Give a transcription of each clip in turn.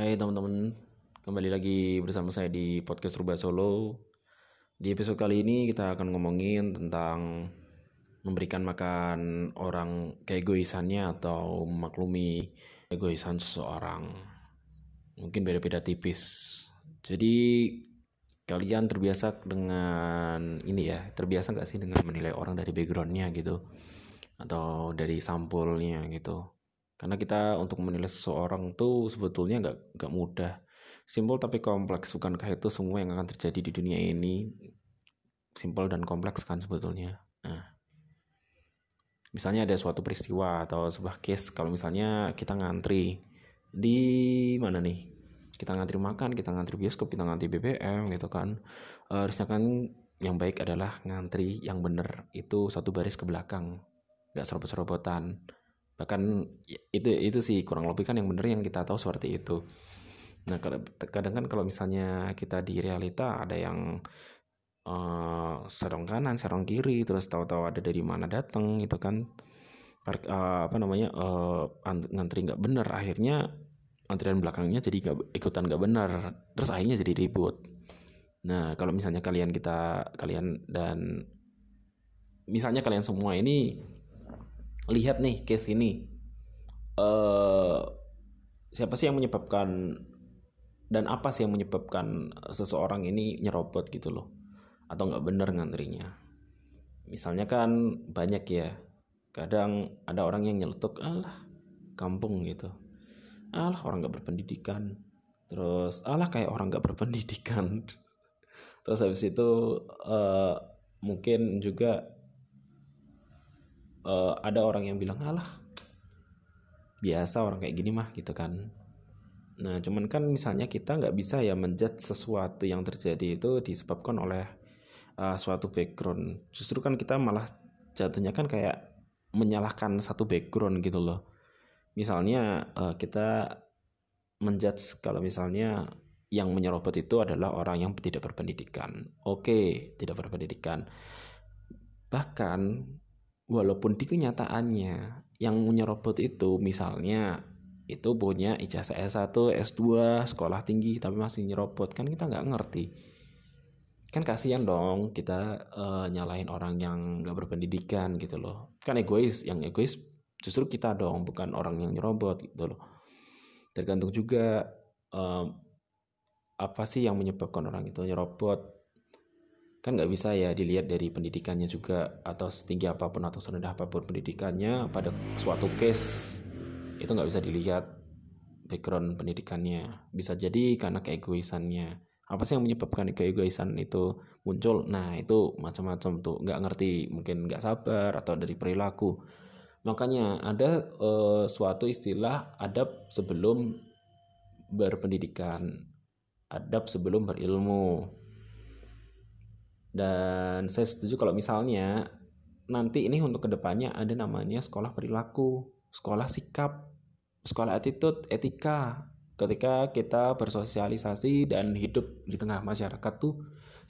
Hai teman-teman, kembali lagi bersama saya di podcast Rubah Solo. Di episode kali ini kita akan ngomongin tentang memberikan makan orang keegoisannya atau memaklumi egoisan seseorang. Mungkin beda-beda tipis. Jadi kalian terbiasa dengan ini ya, terbiasa nggak sih dengan menilai orang dari backgroundnya gitu, atau dari sampulnya gitu karena kita untuk menilai seseorang tuh sebetulnya nggak nggak mudah. Simpel tapi kompleks. Bukankah itu semua yang akan terjadi di dunia ini? Simpel dan kompleks kan sebetulnya. Nah. Misalnya ada suatu peristiwa atau sebuah case kalau misalnya kita ngantri di mana nih? Kita ngantri makan kita ngantri bioskop kita ngantri BBM gitu kan. Harusnya kan yang baik adalah ngantri yang bener itu satu baris ke belakang. Nggak serobot-serobotan bahkan itu itu sih kurang lebih kan yang benar yang kita tahu seperti itu. Nah kadang kan kalau misalnya kita di realita ada yang uh, serong kanan serong kiri terus tahu-tahu ada dari mana datang itu kan. Uh, apa namanya uh, ngantri nggak benar akhirnya antrian belakangnya jadi nggak ikutan nggak benar terus akhirnya jadi ribut. Nah kalau misalnya kalian kita kalian dan misalnya kalian semua ini lihat nih case ini. Uh, siapa sih yang menyebabkan dan apa sih yang menyebabkan seseorang ini nyerobot gitu loh? Atau nggak bener ngantrinya? Misalnya kan banyak ya. Kadang ada orang yang nyeletuk alah kampung gitu. Alah orang nggak berpendidikan. Terus alah kayak orang nggak berpendidikan. Terus habis itu uh, mungkin juga uh, ada orang yang bilang alah biasa orang kayak gini mah gitu kan nah cuman kan misalnya kita nggak bisa ya menjudge sesuatu yang terjadi itu disebabkan oleh uh, suatu background justru kan kita malah jatuhnya kan kayak menyalahkan satu background gitu loh misalnya uh, kita menjudge kalau misalnya yang menyerobot itu adalah orang yang tidak berpendidikan. Oke, tidak berpendidikan. Bahkan walaupun di kenyataannya yang menyerobot itu misalnya itu punya ijazah S1, S2, sekolah tinggi tapi masih nyerobot kan kita nggak ngerti. Kan kasihan dong kita uh, nyalahin orang yang nggak berpendidikan gitu loh. Kan egois yang egois justru kita dong bukan orang yang nyerobot gitu loh. Tergantung juga uh, apa sih yang menyebabkan orang itu nyerobot kan nggak bisa ya dilihat dari pendidikannya juga atau setinggi apa pun atau serendah apa pun pendidikannya pada suatu case itu nggak bisa dilihat background pendidikannya. Bisa jadi karena keegoisannya. Apa sih yang menyebabkan keegoisan itu muncul? Nah itu macam-macam tuh. Nggak ngerti mungkin nggak sabar atau dari perilaku. Makanya ada uh, suatu istilah adab sebelum berpendidikan adab sebelum berilmu dan saya setuju kalau misalnya nanti ini untuk ke depannya ada namanya sekolah perilaku, sekolah sikap, sekolah attitude, etika. Ketika kita bersosialisasi dan hidup di tengah masyarakat tuh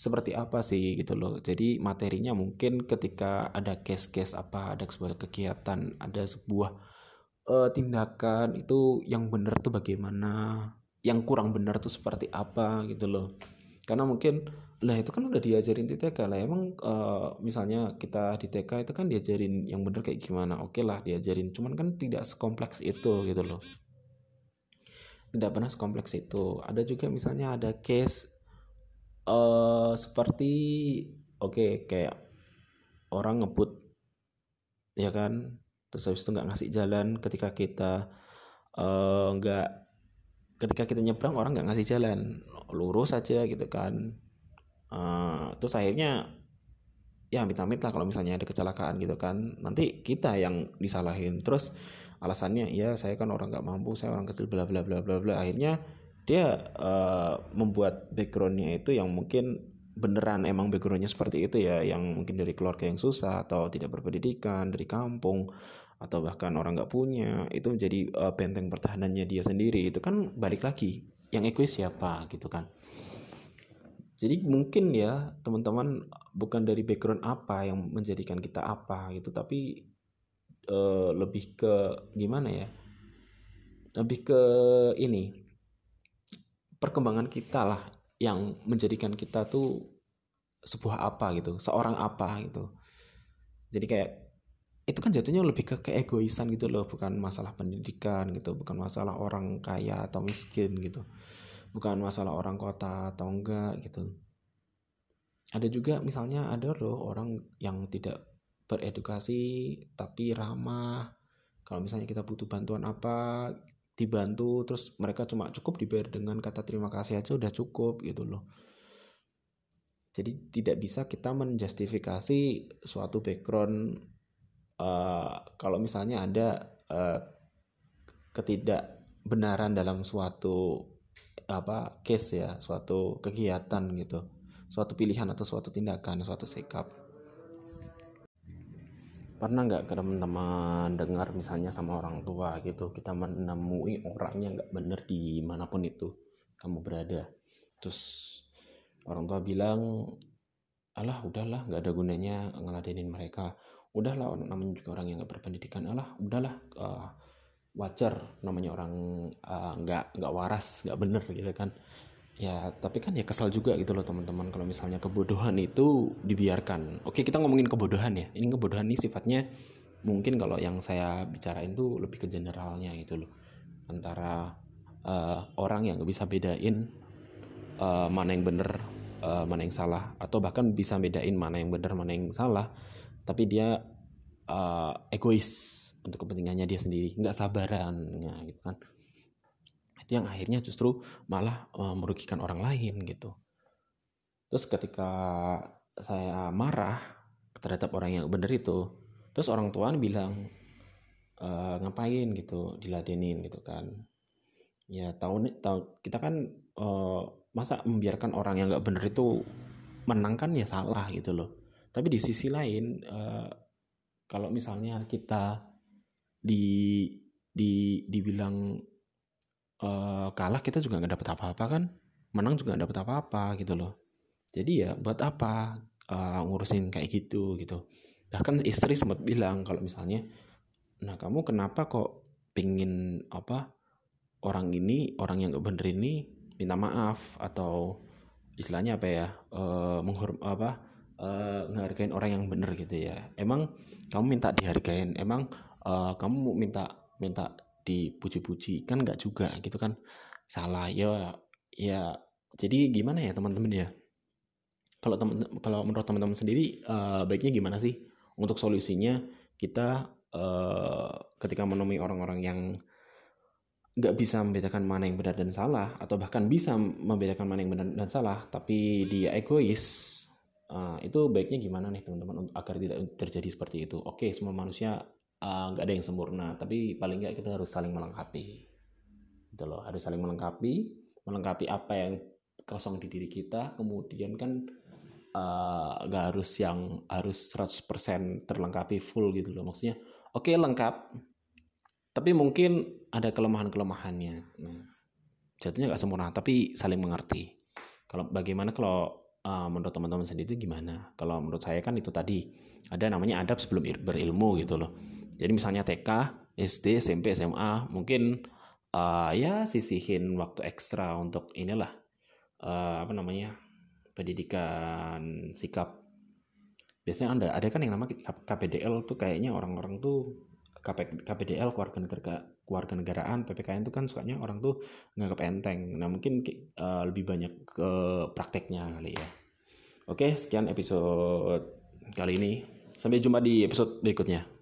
seperti apa sih gitu loh. Jadi materinya mungkin ketika ada case-case apa, ada sebuah kegiatan, ada sebuah uh, tindakan itu yang benar tuh bagaimana, yang kurang benar tuh seperti apa gitu loh. Karena mungkin lah itu kan udah diajarin di TK lah. Emang uh, misalnya kita di TK itu kan diajarin yang bener kayak gimana oke lah diajarin. Cuman kan tidak sekompleks itu gitu loh. Tidak pernah sekompleks itu. Ada juga misalnya ada case uh, seperti oke okay, kayak orang ngebut ya kan? Terus habis itu nggak ngasih jalan ketika kita eh, nggak uh, ketika kita nyebrang orang nggak ngasih jalan lurus aja gitu kan. Uh, terus akhirnya ya amit-amit kalau misalnya ada kecelakaan gitu kan. Nanti kita yang disalahin. Terus alasannya ya saya kan orang nggak mampu saya orang kecil bla bla bla bla bla. Akhirnya dia uh, membuat backgroundnya itu yang mungkin beneran emang backgroundnya seperti itu ya. Yang mungkin dari keluarga yang susah atau tidak berpendidikan dari kampung atau bahkan orang nggak punya. Itu menjadi uh, benteng pertahanannya dia sendiri. Itu kan balik lagi yang egois siapa gitu kan. Jadi mungkin ya teman-teman bukan dari background apa yang menjadikan kita apa gitu tapi uh, lebih ke gimana ya lebih ke ini perkembangan kita lah yang menjadikan kita tuh sebuah apa gitu seorang apa gitu. Jadi kayak itu kan jatuhnya lebih ke keegoisan gitu loh bukan masalah pendidikan gitu bukan masalah orang kaya atau miskin gitu. Bukan masalah orang kota atau enggak gitu. Ada juga misalnya ada loh orang yang tidak beredukasi tapi ramah. Kalau misalnya kita butuh bantuan apa dibantu terus mereka cuma cukup dibayar dengan kata terima kasih aja udah cukup gitu loh. Jadi tidak bisa kita menjustifikasi suatu background uh, kalau misalnya ada uh, ketidakbenaran dalam suatu apa case ya suatu kegiatan gitu suatu pilihan atau suatu tindakan suatu sikap. Pernah nggak teman-teman dengar misalnya sama orang tua gitu kita menemui orangnya nggak bener di mana pun itu kamu berada. Terus orang tua bilang alah udahlah nggak ada gunanya ngeladenin mereka udahlah namanya juga orang yang nggak berpendidikan. Alah udahlah uh, wajar namanya orang uh, nggak nggak waras nggak bener gitu kan. Ya tapi kan ya kesal juga gitu loh teman-teman kalau misalnya kebodohan itu dibiarkan. Oke kita ngomongin kebodohan ya. Ini kebodohan ini sifatnya mungkin kalau yang saya bicarain tuh lebih ke generalnya gitu loh. Antara uh, orang yang nggak bisa bedain uh, mana yang bener uh, mana yang salah atau bahkan bisa bedain mana yang bener mana yang salah tapi dia uh, egois untuk kepentingannya dia sendiri nggak sabarannya gitu kan. Itu yang akhirnya justru malah uh, merugikan orang lain gitu. Terus ketika saya marah terhadap orang yang benar itu terus orang tua bilang e, ngapain gitu diladenin gitu kan? Ya tahu nih tahu kita kan e, masa membiarkan orang yang nggak benar itu menang kan ya salah gitu loh tapi di sisi lain e, kalau misalnya kita di di dibilang uh, kalah kita juga nggak dapat apa-apa kan? Menang juga nggak dapat apa-apa gitu loh. Jadi ya buat apa uh, ngurusin kayak gitu gitu. Bahkan istri sempat bilang kalau misalnya nah kamu kenapa kok pingin apa orang ini orang yang nggak bener ini minta maaf atau istilahnya apa ya uh, menghorm apa uh, ngehargain orang yang bener gitu ya. Emang kamu minta dihargain? Emang uh, kamu minta minta dipuji-puji? Kan nggak juga gitu kan. Salah ya ya jadi gimana ya teman-teman ya? Kalau teman kalau menurut teman-teman sendiri uh, baiknya gimana sih untuk solusinya? Kita uh, ketika menemui orang-orang yang nggak bisa membedakan mana yang benar dan salah atau bahkan bisa membedakan mana yang benar dan salah tapi dia egois uh, itu baiknya gimana nih teman-teman agar tidak terjadi seperti itu? Oke semua manusia Eh, nggak uh, ada yang sempurna tapi paling nggak kita harus saling melengkapi. Gitu loh harus saling melengkapi. Melengkapi apa yang kosong di diri kita kemudian kan uh, nggak harus yang harus 100% terlengkapi full gitu loh. Maksudnya oke okay, lengkap tapi mungkin ada kelemahan-kelemahannya. Nah jatuhnya nggak sempurna tapi saling mengerti. Kalau bagaimana kalau uh, menurut teman-teman sendiri gimana kalau menurut saya kan itu tadi ada namanya adab sebelum berilmu gitu loh jadi misalnya TK, SD, SMP, SMA, mungkin uh, ya sisihin waktu ekstra untuk inilah uh, apa namanya pendidikan sikap. Biasanya ada ada kan yang namanya KPDL tuh kayaknya orang-orang tuh KP, KPDL keluarga negara keluarga negaraan PPKN itu kan sukanya orang tuh nggak enteng. Nah mungkin uh, lebih banyak ke prakteknya kali ya. Oke sekian episode kali ini. Sampai jumpa di episode berikutnya.